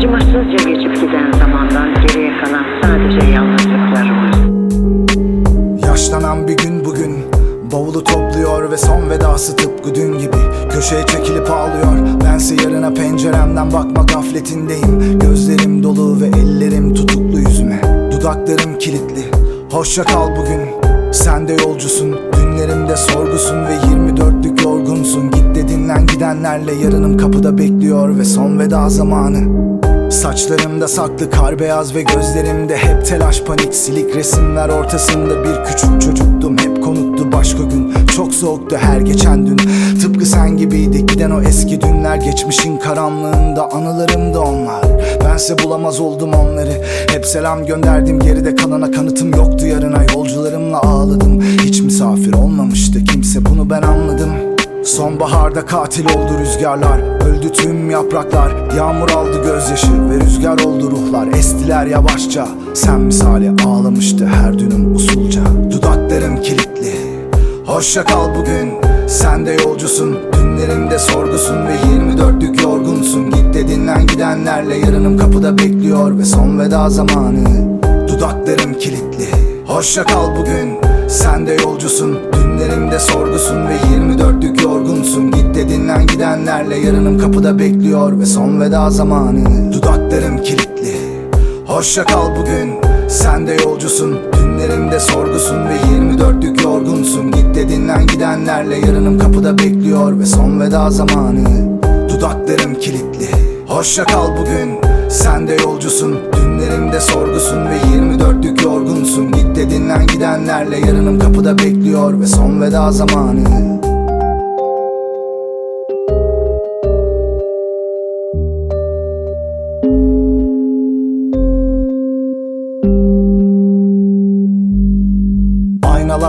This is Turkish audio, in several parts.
Acımasızca geçip giden zamandan geriye kalan sadece yalnızlıklarımız. Yaşlanan bir gün bugün Bavulu topluyor ve son vedası tıpkı dün gibi. Köşeye çekilip ağlıyor Bense yarına penceremden bakma gafletindeyim. Gözlerim dolu ve ellerim tutuklu yüzüme. Dudaklarım kilitli. Hoşça kal bugün. Sen de yolcusun Günlerimde sorgusun ve 24'lük yorgunsun. Git de dinlen gidenlerle yarınım kapıda bekliyor Ve son veda zamanı Saçlarımda saklı kar beyaz ve gözlerimde hep telaş panik. Silik resimler ortasında bir küçük çocuktum Hep konuktu başka gün. Çok soğuktu her geçen dün. Tıpkı sen gibiydi giden o eski dünler Geçmişin karanlığında anılarımda onlar. Bense bulamaz oldum onları. Hep selam gönderdim geride kalana kanıtım yoktu. Yarına Yolcularımla ağladım. Hiç misafir olmamıştı kimse bunu ben anladım Sonbaharda katil oldu rüzgarlar. Öldü tüm yapraklar. Yağmur aldı gözyaşı ve rüzgar oldu ruhlar. Estiler yavaşça. Sen misali ağlamıştı her dünüm usulca. Dudaklarım kilitli. Hoşça kal bugün. Sen de yolcusun. Dünlerimde sorgusun ve 24'lük yorgunsun. Git de dinlen gidenlerle yarınım kapıda bekliyor Ve son veda zamanı. Dudaklarım kilitli. Hoşça kal bugün. Sen de yolcusun. Dünlerimde sorgusun ve 24'lük yorgunsun Dinlen gidenlerle yarınım kapıda bekliyor Ve son veda zamanı. Dudaklarım kilitli. Hoşça kal bugün. Sen de yolcusun. Dünlerimde sorgusun ve 24'lük yorgunsun. Git de dinlen gidenlerle yarınım kapıda bekliyor Ve son veda zamanı. Dudaklarım kilitli. Hoşça kal bugün. Sen de yolcusun. Dünlerimde sorgusun ve 24'lük yorgunsun. Git de dinlen gidenlerle yarınım kapıda bekliyor Ve son veda zamanı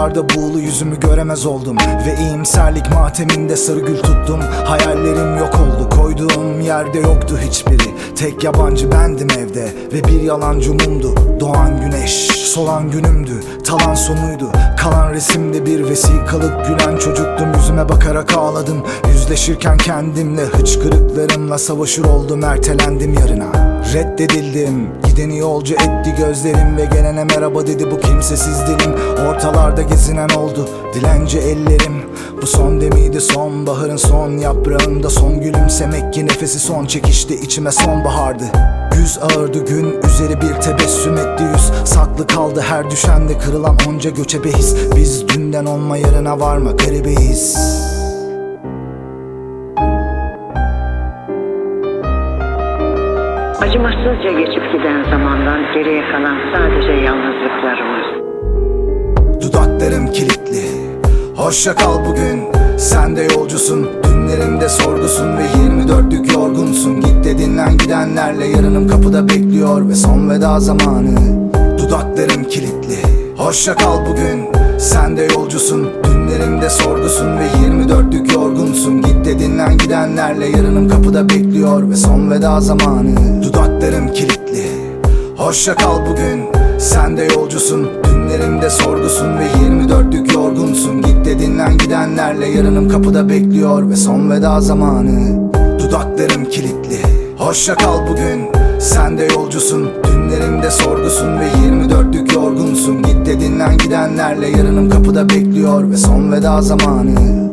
Aynalarda buğulu yüzümü göremez oldum. Ve iyimserlik mateminde sarı gül tuttum. Hayallerim yok oldu koyduğum yerde yoktu hiçbiri. Tek yabancı bendim evde ve bir yalancı mumdu. Doğan güneş solan günümdü talan sonuydu. Kalan resimde bir vesikalık gülen çocuktum. Yüzüme bakarak ağladım. Yüzleşirken kendimle hıçkırıklarımla savaşır oldum Ertelendim yarına Reddedildim. Gideni yolcu etti gözlerim Ve gelene merhaba dedi bu kimsesiz dilim Ortalarda gezinen oldu Dilenci ellerim. Bu son demiydi sonbaharın son yaprağında. Son gülümsemek ki nefesi son çekişti içime sonbahardı Yüz ağırdı gün üzeri bir tebessüm etti yüz. Saklı kaldı her düşende kırılan onca göçebe his. Biz dünden olma yarına varma garibeyiz Acımasızca geçip giden zamandan geriye kalan sadece yalnızlıklarımız. Dudaklarım kilitli. Hoşça kal bugün. Sen de yolcusun. Dünlerimde sorgusun ve 24'lük yorgunsun. Git de dinlen gidenlerle yarınım kapıda bekliyor Ve son veda zamanı. Dudaklarım kilitli. Hoşça kal bugün. Sen de yolcusun. Dünlerimde sorgusun ve 24'lük yorgunsun. Git de dinlen gidenlerle yarınım kapıda bekliyor Ve son veda zamanı Dudaklarım kilitli. Hoşça kal bugün Sen de yolcusun. Dünlerimde sorgusun ve 24'lük yorgunsun. Git de dinlen gidenlerle yarınım kapıda bekliyor Ve son veda zamanı. Dudaklarım kilitli. Hoşça kal bugün Sen de yolcusun. Dünlerimde sorgusun ve 24'lük yorgunsun. Git de dinlen gidenlerle yarınım kapıda bekliyor Ve son veda zamanı